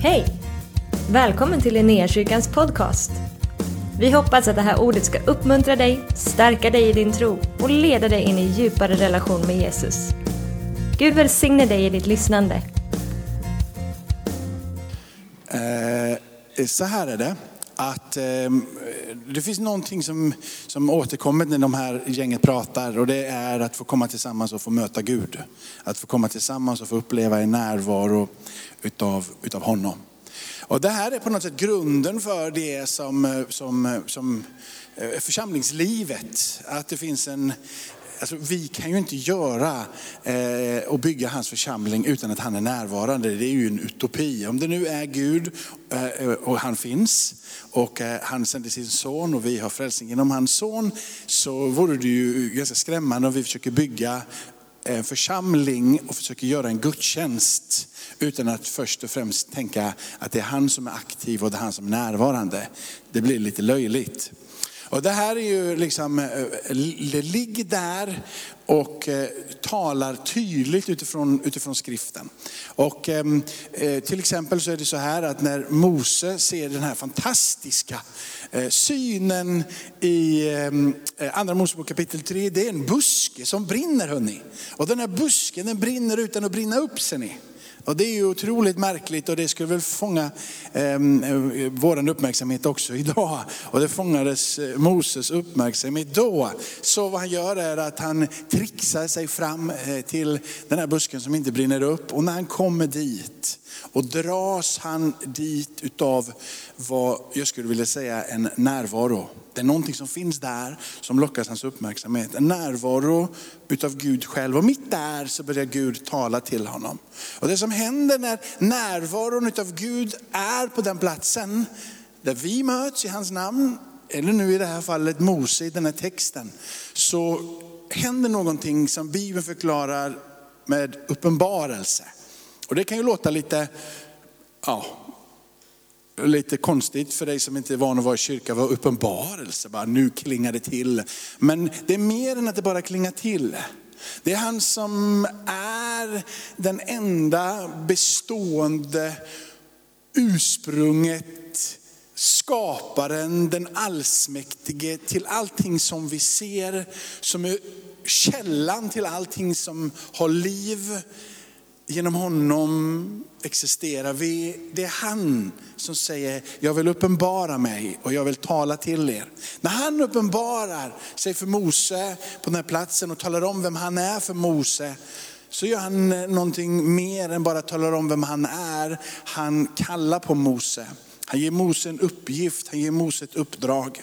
Hej! Välkommen till Linnéakyrkans podcast. Vi hoppas att det här ordet ska uppmuntra dig, stärka dig i din tro och leda dig in i djupare relation med Jesus. Gud välsigne dig i ditt lyssnande. Eh, så här är det. Att, eh, det finns någonting som, som återkommer när de här gänget pratar och det är att få komma tillsammans och få möta Gud. Att få komma tillsammans och få uppleva en närvaro utav, utav honom. Och det här är på något sätt grunden för det som, eh, som, eh, som eh, församlingslivet. Att det finns en, Alltså, vi kan ju inte göra eh, och bygga hans församling utan att han är närvarande. Det är ju en utopi. Om det nu är Gud eh, och han finns och eh, han sände sin son och vi har frälsning genom hans son så vore det ju ganska skrämmande om vi försöker bygga en församling och försöker göra en gudstjänst utan att först och främst tänka att det är han som är aktiv och det är han som är närvarande. Det blir lite löjligt. Och det här är ju liksom, ligg det ligger där och eh, talar tydligt utifrån, utifrån skriften. Och ehm, eh, till exempel så är det så här att när Mose ser den här fantastiska synen i ehm, andra Mosebok kapitel 3, det är en buske som brinner hörni. Och den här busken den brinner utan att brinna upp ser ni. Och det är ju otroligt märkligt och det skulle väl fånga eh, vår uppmärksamhet också idag. Och det fångades eh, Moses uppmärksamhet då. Så vad han gör är att han trixar sig fram eh, till den här busken som inte brinner upp. Och när han kommer dit och dras han dit utav vad jag skulle vilja säga en närvaro. Det är någonting som finns där som lockar hans uppmärksamhet. En närvaro utav Gud själv. Och mitt där så börjar Gud tala till honom. Och det som händer när närvaron utav Gud är på den platsen där vi möts i hans namn, eller nu i det här fallet Mose i den här texten, så händer någonting som Bibeln förklarar med uppenbarelse. Och det kan ju låta lite, ja, lite konstigt för dig som inte är van att vara i kyrka, var uppenbarelse, bara nu klingar det till. Men det är mer än att det bara klingar till. Det är han som är den enda bestående ursprunget, skaparen, den allsmäktige till allting som vi ser, som är källan till allting som har liv genom honom existerar vi. Det är han som säger, jag vill uppenbara mig och jag vill tala till er. När han uppenbarar sig för Mose på den här platsen och talar om vem han är för Mose, så gör han någonting mer än bara talar om vem han är. Han kallar på Mose. Han ger Mose en uppgift, han ger Mose ett uppdrag.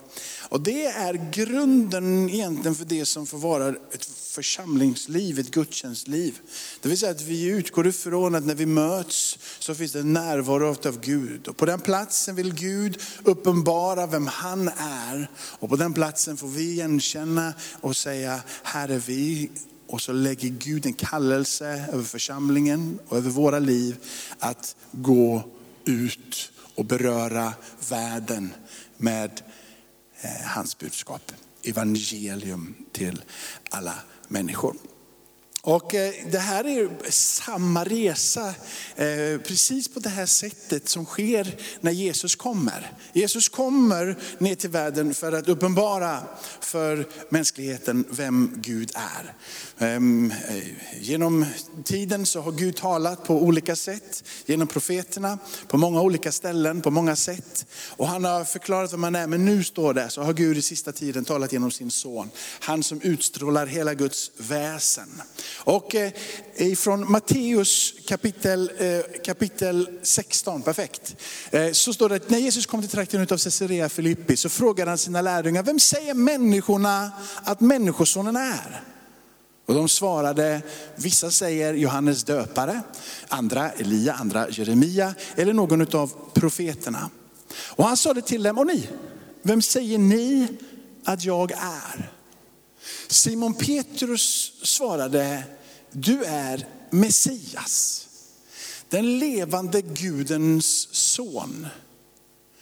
Och det är grunden egentligen för det som får vara ett församlingsliv, ett gudstjänstliv. Det vill säga att vi utgår ifrån att när vi möts så finns det en närvaro av Gud. Och på den platsen vill Gud uppenbara vem han är. Och på den platsen får vi igenkänna och säga, här är vi. Och så lägger Gud en kallelse över församlingen och över våra liv att gå ut och beröra världen med Eh, hans budskap. Evangelium till alla människor. Och eh, det här är samma resa, eh, precis på det här sättet som sker när Jesus kommer. Jesus kommer ner till världen för att uppenbara för mänskligheten vem Gud är. Ehm, eh, genom tiden så har Gud talat på olika sätt, genom profeterna, på många olika ställen, på många sätt. Och han har förklarat vem han är, men nu står det så har Gud i sista tiden talat genom sin son. Han som utstrålar hela Guds väsen. Och eh, ifrån Matteus kapitel, eh, kapitel 16, perfekt. Eh, så står det att när Jesus kom till trakten av Caesarea Filippi så frågade han sina lärjungar, vem säger människorna att människosonen är? Och de svarade, vissa säger Johannes döpare, andra Elia, andra Jeremia eller någon av profeterna. Och han sa det till dem, och ni, vem säger ni att jag är? Simon Petrus svarade, du är Messias, den levande Gudens son.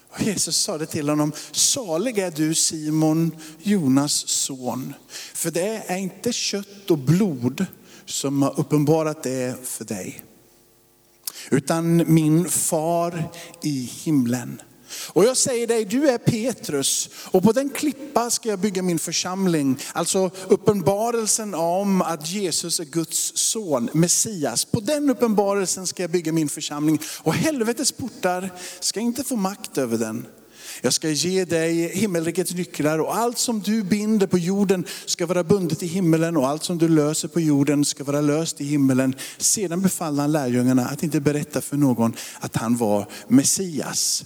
Och Jesus sa det till honom, salig är du Simon, Jonas son. För det är inte kött och blod som har uppenbarat det för dig. utan min far i himlen. Och jag säger dig, du är Petrus och på den klippa ska jag bygga min församling. Alltså uppenbarelsen om att Jesus är Guds son, Messias. På den uppenbarelsen ska jag bygga min församling. Och helvetets portar ska inte få makt över den. Jag ska ge dig himmelrikets nycklar och allt som du binder på jorden ska vara bundet i himmelen och allt som du löser på jorden ska vara löst i himmelen. Sedan befallde han lärjungarna att inte berätta för någon att han var Messias.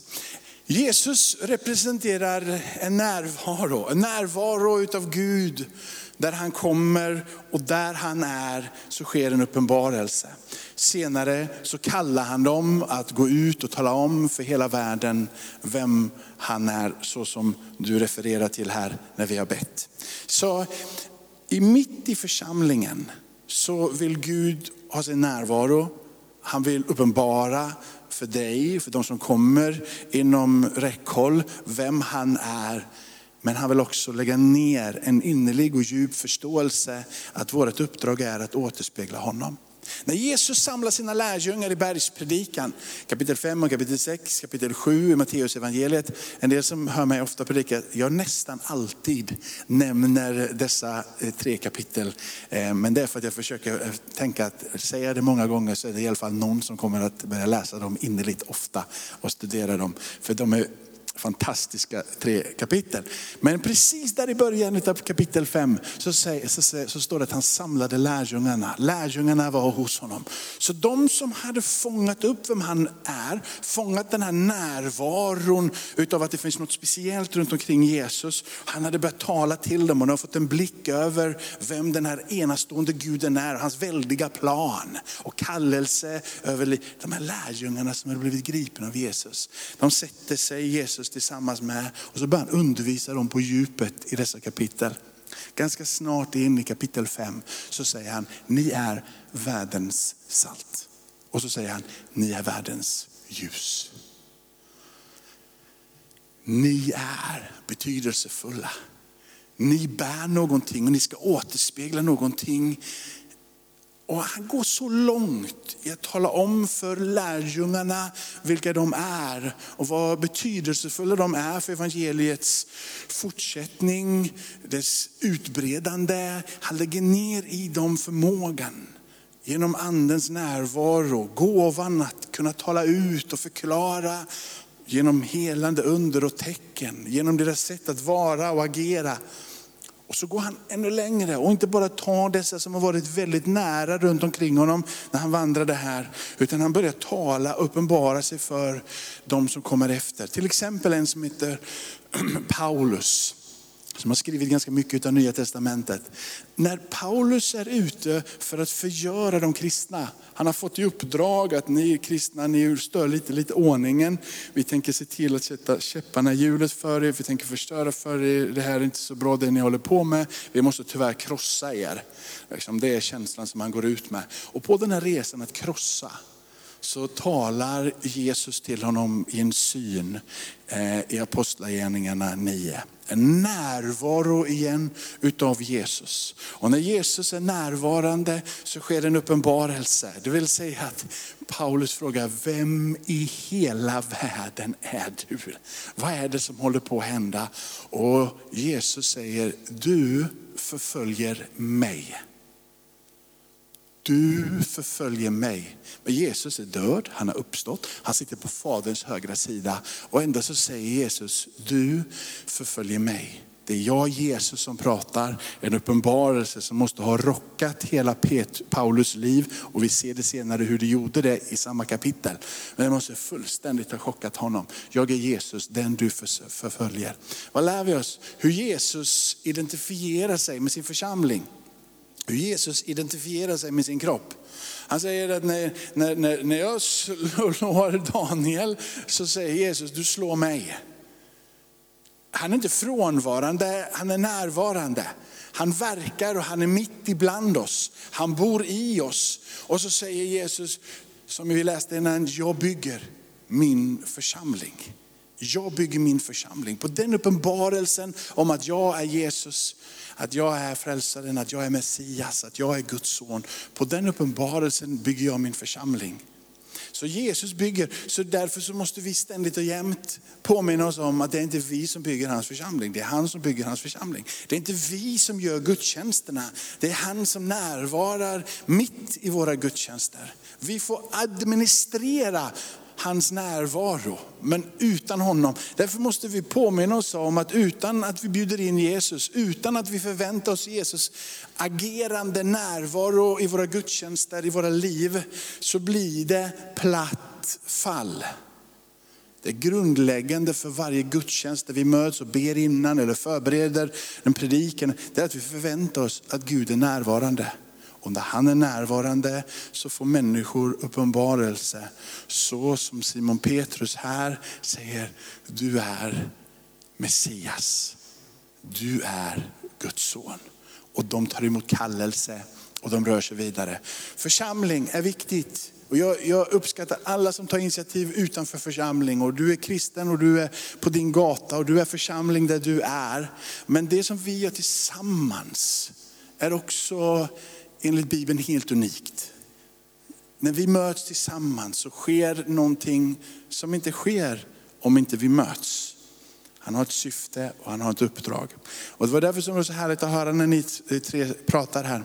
Jesus representerar en närvaro, en närvaro utav Gud. Där han kommer och där han är så sker en uppenbarelse. Senare så kallar han dem att gå ut och tala om för hela världen vem han är, så som du refererar till här när vi har bett. Så i mitt i församlingen så vill Gud ha sin närvaro. Han vill uppenbara för dig, för de som kommer inom räckhåll, vem han är. Men han vill också lägga ner en innerlig och djup förståelse att vårt uppdrag är att återspegla honom. När Jesus samlar sina lärjungar i bergspredikan, kapitel 5 och kapitel 6, kapitel 7 i Matteus evangeliet. En del som hör mig ofta predika, jag nästan alltid nämner dessa eh, tre kapitel. Eh, men det är för att jag försöker eh, tänka att säga det många gånger så är det i alla fall någon som kommer att börja läsa dem innerligt ofta och studera dem. För de är fantastiska tre kapitel. Men precis där i början av kapitel 5 så, så, så, står det att han samlade lärjungarna. Lärjungarna var hos honom. Så de som hade fångat upp vem han är, fångat den här närvaron utav att det finns något speciellt runt omkring Jesus. Han hade börjat tala till dem och de har fått en blick över vem den här enastående guden är, hans väldiga plan och kallelse över de här lärjungarna som hade blivit gripna av Jesus. De sätter sig Jesus Jesus tillsammans med. Och så börjar han undervisa dem på djupet i dessa kapitel. Ganska snart in i kapitel 5 så säger han, ni är världens salt. Och så säger han, ni är världens ljus. Ni är betydelsefulla. Ni bär någonting och ni ska återspegla någonting och han går så långt i att tala om för lärjungarna vilka de är och vad betydelsefulla de är för evangeliets fortsättning, dess utbredande. Han lägger ner i dem förmågan genom andens närvaro, gåvan att kunna tala ut och förklara genom helande under och tecken, genom deras sätt att vara och agera. Och så går han ännu längre och inte bara tar dessa som har varit väldigt nära runt omkring honom när han vandrade här. Utan han börjar tala, uppenbara sig för de som kommer efter. Till exempel en som heter Paulus som har skrivit ganska mycket av Nya Testamentet. När Paulus är ute för att förgöra de kristna, han har fått i uppdrag att ni kristna, ni stör lite, lite ordningen. Vi tänker se till att sätta käpparna i hjulet för er, vi tänker förstöra för er, det här är inte så bra det ni håller på med. Vi måste tyvärr krossa er. Liksom, det är känslan som han går ut med. Och på den här resan att krossa, så talar Jesus till honom i en syn eh, i Apostlagärningarna 9. En närvaro igen utav Jesus. Och när Jesus är närvarande så sker en uppenbarelse. Det vill säga att Paulus frågar, vem i hela världen är du? Vad är det som håller på att hända? Och Jesus säger, du förföljer mig. Du förföljer mig. Men Jesus är död, han har uppstått, han sitter på faderns högra sida. Och ändå så säger Jesus, du förföljer mig. Det är jag Jesus som pratar, en uppenbarelse som måste ha rockat hela Paulus liv. Och vi ser det senare hur det gjorde det i samma kapitel. Men det måste fullständigt ha chockat honom. Jag är Jesus, den du förföljer. Vad lär vi oss? Hur Jesus identifierar sig med sin församling hur Jesus identifierar sig med sin kropp. Han säger att när, när, när jag slår Daniel så säger Jesus, du slår mig. Han är inte frånvarande, han är närvarande. Han verkar och han är mitt ibland oss. Han bor i oss. Och så säger Jesus, som vi läste innan, jag bygger min församling. Jag bygger min församling. På den uppenbarelsen om att jag är Jesus att jag är frälsaren, att jag är Messias, att jag är Guds son. På den uppenbarelsen bygger jag min församling. Så Jesus bygger, så därför så måste vi ständigt och jämt påminna oss om att det är inte vi som bygger hans församling, det är han som bygger hans församling. Det är inte vi som gör gudstjänsterna, det är han som närvarar mitt i våra gudstjänster. Vi får administrera hans närvaro. Men utan honom. Därför måste vi påminna oss om att utan att vi bjuder in Jesus, utan att vi förväntar oss Jesus agerande närvaro i våra gudstjänster, i våra liv, så blir det platt fall. Det är grundläggande för varje gudstjänst där vi möts och ber innan eller förbereder en predikan. Det är att vi förväntar oss att Gud är närvarande. Och när han är närvarande så får människor uppenbarelse. Så som Simon Petrus här säger, du är Messias. Du är Guds son. Och de tar emot kallelse och de rör sig vidare. Församling är viktigt. Och jag, jag, uppskattar alla som tar initiativ utanför församling. Och du är kristen och du är på din gata och du är församling där du är. Men det som vi gör tillsammans är också enligt Bibeln helt unikt. När vi möts tillsammans så sker någonting som inte sker om inte vi möts. Han har ett syfte och han har ett uppdrag. Och det var därför som det var så härligt att höra när ni tre pratar här.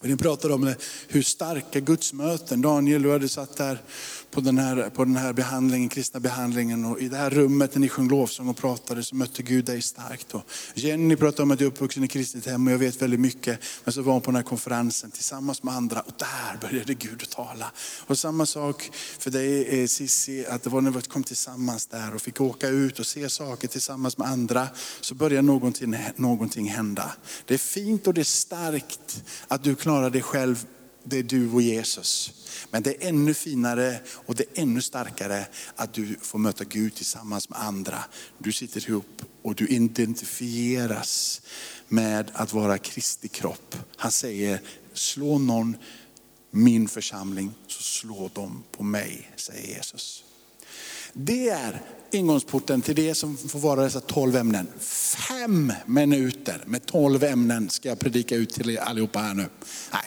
Ni pratar om hur starka gudsmöten, Daniel du hade satt där på den här, på den här behandlingen, kristna behandlingen. Och I det här rummet när ni sjöng lovsång och pratade så mötte Gud dig starkt. Och Jenny pratade om att du är uppvuxen i kristet hem och jag vet väldigt mycket. Men så var hon på den här konferensen tillsammans med andra och där började Gud att tala. Och samma sak för dig eh, Cissi, att det var när vi kom tillsammans där och fick åka ut och se saker tillsammans med andra. Så började någonting, någonting hända. Det är fint och det är starkt att du klarar dig själv det är du och Jesus. Men det är ännu finare och det är ännu starkare att du får möta Gud tillsammans med andra. Du sitter ihop och du identifieras med att vara Kristi kropp. Han säger, slå någon min församling så slå dem på mig, säger Jesus. Det är ingångsporten till det som får vara dessa tolv ämnen. Fem minuter med tolv ämnen ska jag predika ut till er allihopa här nu. Nej,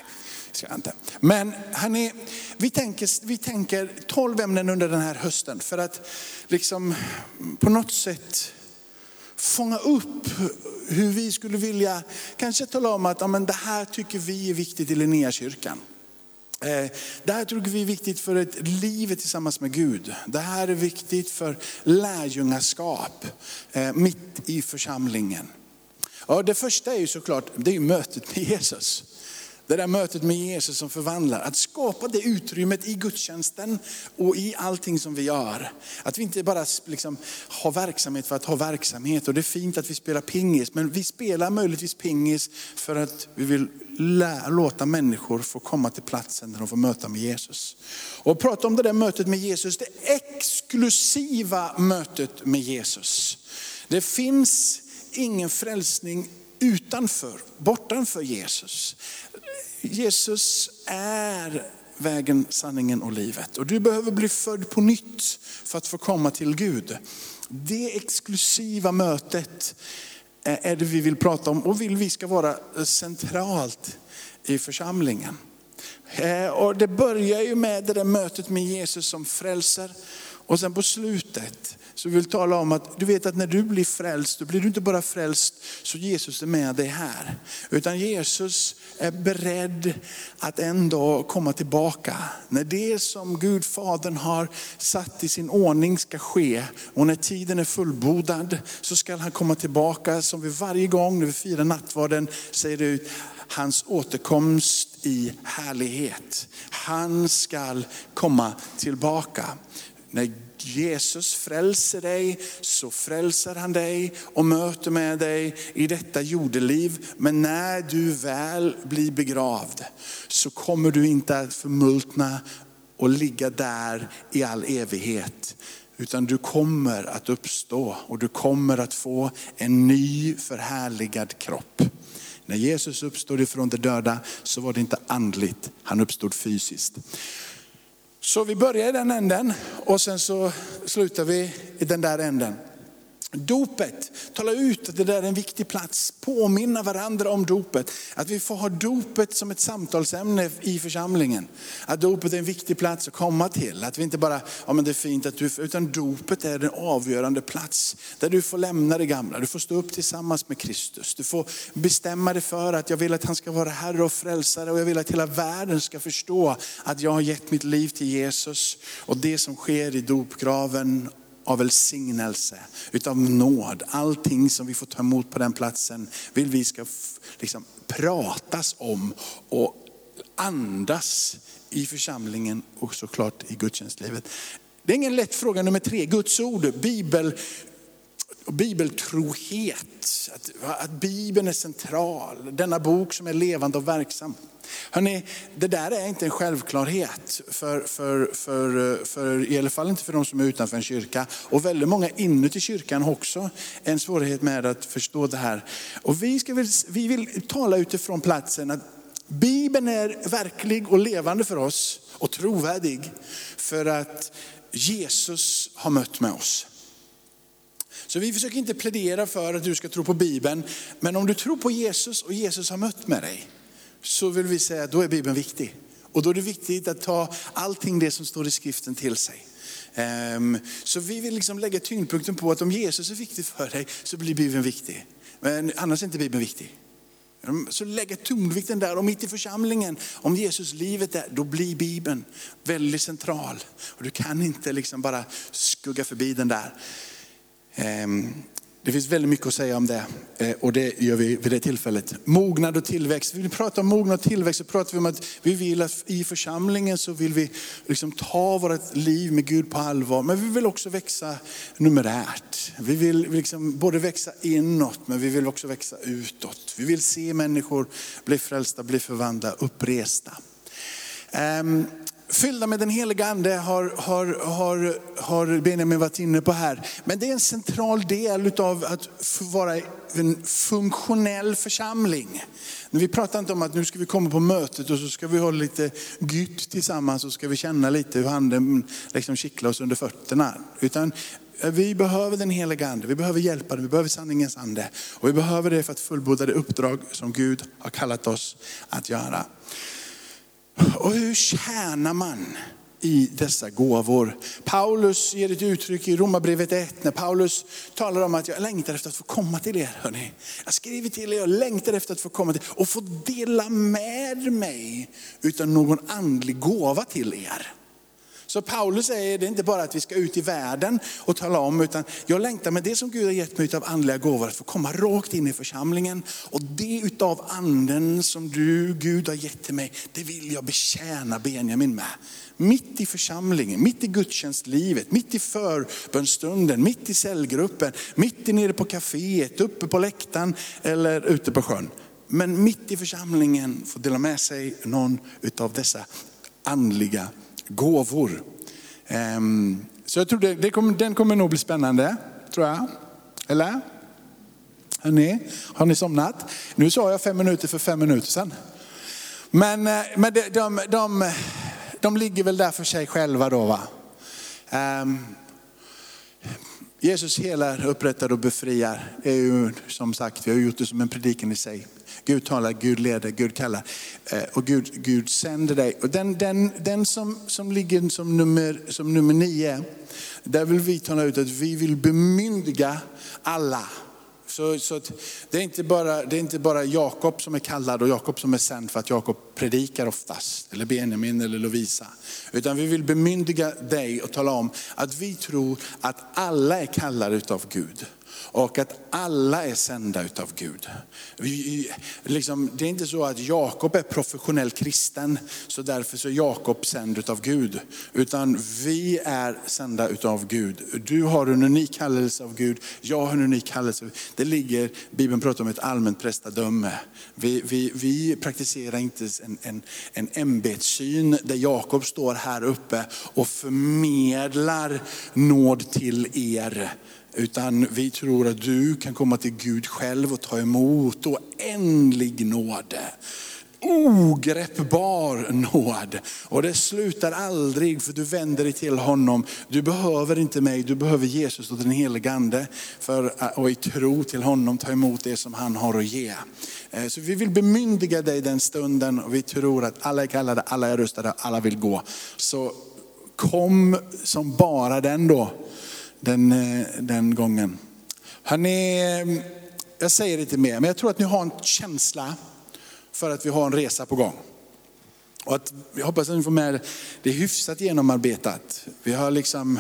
ska jag inte. Men hörni, vi tänker, vi tänker 12 ämnen under den här hösten för att liksom på något sätt fånga upp hur vi skulle vilja, kanske tala om att ja, men det här tycker vi är viktigt i Linnéakyrkan. Eh, det här tror vi är viktigt för ett liv tillsammans med Gud. Det här är viktigt för lärjungaskap eh, mitt i församlingen. Ja, det första är ju såklart det är mötet med Jesus. Det där mötet med Jesus som förvandlar. Att skapa det utrymmet i gudstjänsten och i allting som vi gör. Att vi inte bara liksom har verksamhet för att ha verksamhet. Och det är fint att vi spelar pingis, men vi spelar möjligtvis pingis för att vi vill låta människor få komma till platsen där de får möta med Jesus. Och prata om det där mötet med Jesus, det exklusiva mötet med Jesus. Det finns ingen frälsning utanför, bortanför Jesus. Jesus är vägen, sanningen och livet. Och du behöver bli född på nytt för att få komma till Gud. Det exklusiva mötet är det vi vill prata om och vill vi ska vara eh, centralt i församlingen. Eh, och det börjar ju med det där mötet med Jesus som frälser. Och sen på slutet så vill tala om att du vet att när du blir frälst, då blir du inte bara frälst så Jesus är med dig här. Utan Jesus är beredd att en dag komma tillbaka. När det som Gud Fadern har satt i sin ordning ska ske och när tiden är fullbordad så ska han komma tillbaka som vi varje gång när vi firar nattvarden säger ut hans återkomst i härlighet. Han ska komma tillbaka. När Jesus frälser dig så frälser han dig och möter med dig i detta jordeliv. Men när du väl blir begravd så kommer du inte att förmultna och ligga där i all evighet. Utan du kommer att uppstå och du kommer att få en ny förhärligad kropp. När Jesus uppstod ifrån de döda så var det inte andligt, han uppstod fysiskt. Så vi börjar i den änden och sen så slutar vi i den där änden. Dopet, tala ut att det där är en viktig plats. Påminna varandra om dopet. Att vi får ha dopet som ett samtalsämne i församlingen. Att dopet är en viktig plats att komma till. Att vi inte bara, ja men det är fint att du, utan dopet är en avgörande plats. Där du får lämna det gamla, du får stå upp tillsammans med Kristus. Du får bestämma dig för att jag vill att han ska vara Herre och frälsare och jag vill att hela världen ska förstå att jag har gett mitt liv till Jesus. Och det som sker i dopgraven av välsignelse, utav nåd. Allting som vi får ta emot på den platsen vill vi ska liksom pratas om och andas i församlingen och såklart i gudstjänstlivet. Det är ingen lätt fråga nummer tre, Guds ord, Bibel, bibeltrohet, att, att Bibeln är central, denna bok som är levande och verksam. Hörrni, det där är inte en självklarhet, för, för, för, för, i alla fall inte för de som är utanför en kyrka. Och väldigt många inuti kyrkan har också en svårighet med att förstå det här. Och vi, ska vi vill tala utifrån platsen att Bibeln är verklig och levande för oss och trovärdig för att Jesus har mött med oss. Så vi försöker inte plädera för att du ska tro på Bibeln, men om du tror på Jesus och Jesus har mött med dig, så vill vi säga att då är Bibeln viktig. Och då är det viktigt att ta allting det som står i skriften till sig. Ehm, så vi vill liksom lägga tyngdpunkten på att om Jesus är viktig för dig så blir Bibeln viktig. Men annars är inte Bibeln viktig. Ehm, så lägga tonvikten där och mitt i församlingen, om Jesus livet är, då blir Bibeln väldigt central. Och du kan inte liksom bara skugga förbi den där. Ehm, det finns väldigt mycket att säga om det eh, och det gör vi vid det tillfället. Mognad och tillväxt. Vill vi pratar om mognad och tillväxt så pratar vi om att vi vill att i församlingen så vill vi liksom ta vårt liv med Gud på allvar. Men vi vill också växa numerärt. Vi vill liksom både växa inåt men vi vill också växa utåt. Vi vill se människor bli frälsta, bli förvandlade, uppresta. Ehm, Fyllda med den heliga ande har, har, har, har Benjamin varit inne på här. Men det är en central del av att vara en funktionell församling. Vi pratar inte om att nu ska vi komma på mötet och så ska vi ha lite gytt tillsammans och ska vi känna lite hur handen liksom kittlar oss under fötterna. Utan eh, vi behöver den heliga ande, vi behöver hjälpa den, vi behöver sanningens ande. Och vi behöver det för att fullborda det uppdrag som Gud har kallat oss att göra. Och hur tjänar man i dessa gåvor? Paulus ger ett uttryck i Romarbrevet 1 när Paulus talar om att jag längtar efter att få komma till er. Hörrni. Jag skriver till er, jag längtar efter att få komma till er och få dela med mig utan någon andlig gåva till er. Så Paulus säger det är inte bara att vi ska ut i världen och tala om, utan jag längtar med det som Gud har gett mig av andliga gåvor, att få komma rakt in i församlingen. Och det utav anden som du, Gud har gett till mig, det vill jag betjäna Benjamin med. Mitt i församlingen, mitt i gudstjänstlivet, mitt i förbönstunden, mitt i cellgruppen, mitt i nere på kaféet, uppe på läktaren eller ute på sjön. Men mitt i församlingen får dela med sig någon utav dessa andliga gåvor. Ehm, så jag tror det, det kommer, den kommer nog bli spännande, tror jag. Eller? Hörrni, har ni somnat? Nu sa jag fem minuter för fem minuter sedan. Men, eh, men de, de, de, de ligger väl där för sig själva då va. Um, Jesus helar, upprättar och befriar. Det är ju som sagt, vi har gjort det som en predikan i sig. Gud talar, Gud leder, Gud kallar. Eh, och Gud, Gud sänder dig. Och den, den, den som, som ligger som nummer, som nummer nio, där vill vi tala ut att vi vill bemyndiga alla. Så, så det, är inte bara, det är inte bara Jakob som är kallad och Jakob som är sänd för att Jakob predikar oftast, eller Benjamin eller Lovisa. Utan vi vill bemyndiga dig och tala om att vi tror att alla är kallade utav Gud. Och att alla är sända utav Gud. Vi, liksom, det är inte så att Jakob är professionell kristen, så därför så är Jakob sänd utav Gud. Utan vi är sända utav Gud. Du har en unik kallelse av Gud, jag har en unik kallelse. Det ligger, Bibeln pratar om ett allmänt prästadöme. Vi, vi, vi praktiserar inte en, en, en ämbetssyn där Jakob står här uppe och förmedlar nåd till er utan vi tror att du kan komma till Gud själv och ta emot oändlig nåde. ogreppbar nåd. Och det slutar aldrig för du vänder dig till honom. Du behöver inte mig, du behöver Jesus och den helige Ande. För eh, att i tro till honom ta emot det som han har att ge. Eh, så vi vill bemyndiga dig den stunden och vi tror att alla är kallade, alla är rustade, alla vill gå. Så kom som bara den då, den, eh, den gången. Hörrni, eh, jag säger inte mer, men jag tror att ni har en känsla för att vi har en resa på gång. Och att, jag hoppas att ni får med det, det är hyfsat genomarbetat. Vi har liksom,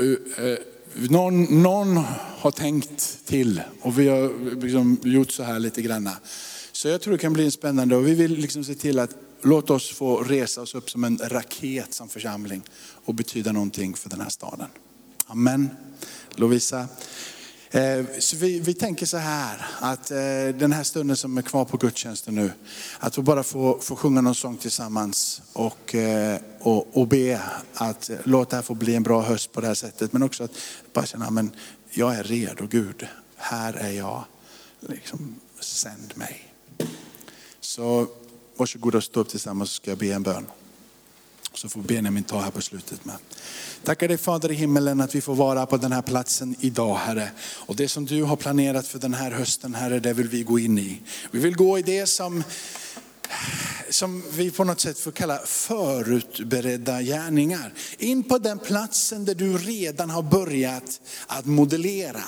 uh, uh, någon, någon har tänkt till och vi har liksom gjort så här lite granna. Så jag tror det kan bli spännande och vi vill liksom se till att låt oss få resa oss upp som en raket som församling och betyda någonting för den här staden. Amen. Lovisa. Eh, så vi, vi tänker så här, att eh, den här stunden som är kvar på gudstjänsten nu, att vi bara får, får sjunga någon sång tillsammans och, eh, och, och be att låt det här få bli en bra höst på det här sättet. Men också att bara känna, men jag är redo Gud, här är jag, liksom, sänd mig. Så varsågoda och stå upp tillsammans så ska jag be en bön. Så får Benjamin ta här på slutet med. Tackar dig Fader i himmelen att vi får vara på den här platsen idag Herre. Och det som du har planerat för den här hösten Herre, det vill vi gå in i. Vi vill gå i det som som vi på något sätt får kalla förutberedda gärningar. In på den platsen där du redan har börjat att modellera.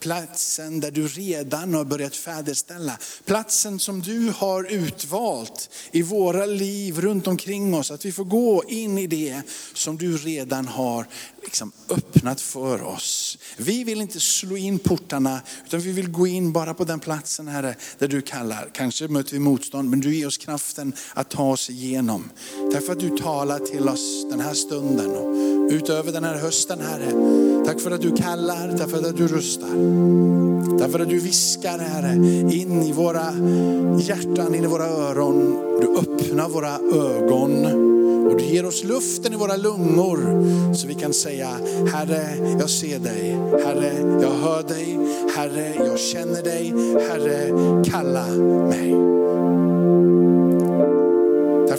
Platsen där du redan har börjat färdigställa. Platsen som du har utvalt i våra liv runt omkring oss. Att vi får gå in i det som du redan har liksom öppnat för oss. Vi vill inte slå in portarna utan vi vill gå in bara på den platsen Herre där du kallar. Kanske möter vi motstånd men du ger oss kraften att ta oss igenom. Tack för att du talar till oss den här stunden och utöver den här hösten Herre. Tack för att du kallar, tack för att du rustar. Därför att du viskar Herre in i våra hjärtan, in i våra öron. Du öppnar våra ögon. Och du ger oss luften i våra lungor så vi kan säga, Herre jag ser dig, Herre jag hör dig, Herre jag känner dig, Herre kalla mig.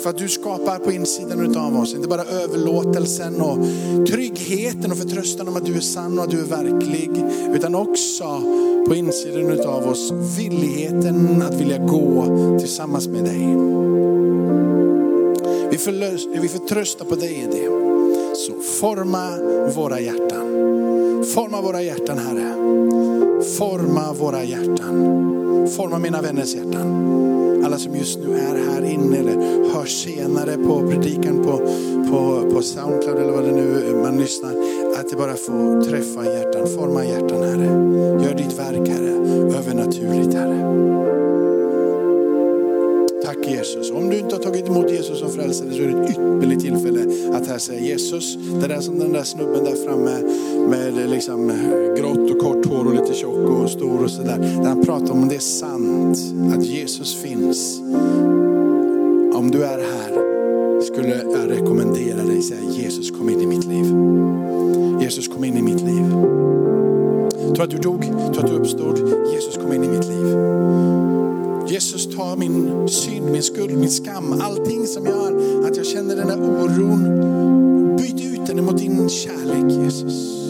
Vad du skapar på insidan av oss, inte bara överlåtelsen och tryggheten och förtröstan om att du är sann och att du är verklig, utan också på insidan av oss villigheten att vilja gå tillsammans med dig. Vi, förlös, vi förtröstar på dig i det. Så forma våra hjärtan. Forma våra hjärtan Herre. Forma våra hjärtan. Forma mina vänners hjärtan. Alla som just nu är här inne eller hör senare på predikan på, på, på Soundcloud eller vad det nu man lyssnar. Att det bara får träffa hjärtan, forma hjärtan Herre. Gör ditt verk Herre, övernaturligt Herre. Jesus. Om du inte har tagit emot Jesus som frälsare så är det ett ypperligt tillfälle att här säga Jesus, det där som den där snubben där framme med eh, liksom eh, grått och kort hår och lite tjock och stor och sådär. Där han pratar om det är sant att Jesus finns. Om du är här skulle jag rekommendera dig att säga Jesus kom in i mitt liv. Jesus kom in i mitt liv. Tror att du dog, tror att du uppstod. Jesus kom in i mitt liv. Jesus ta min synd, min skuld, min skam, allting som gör att jag känner den här oron. Byt ut den mot din kärlek Jesus.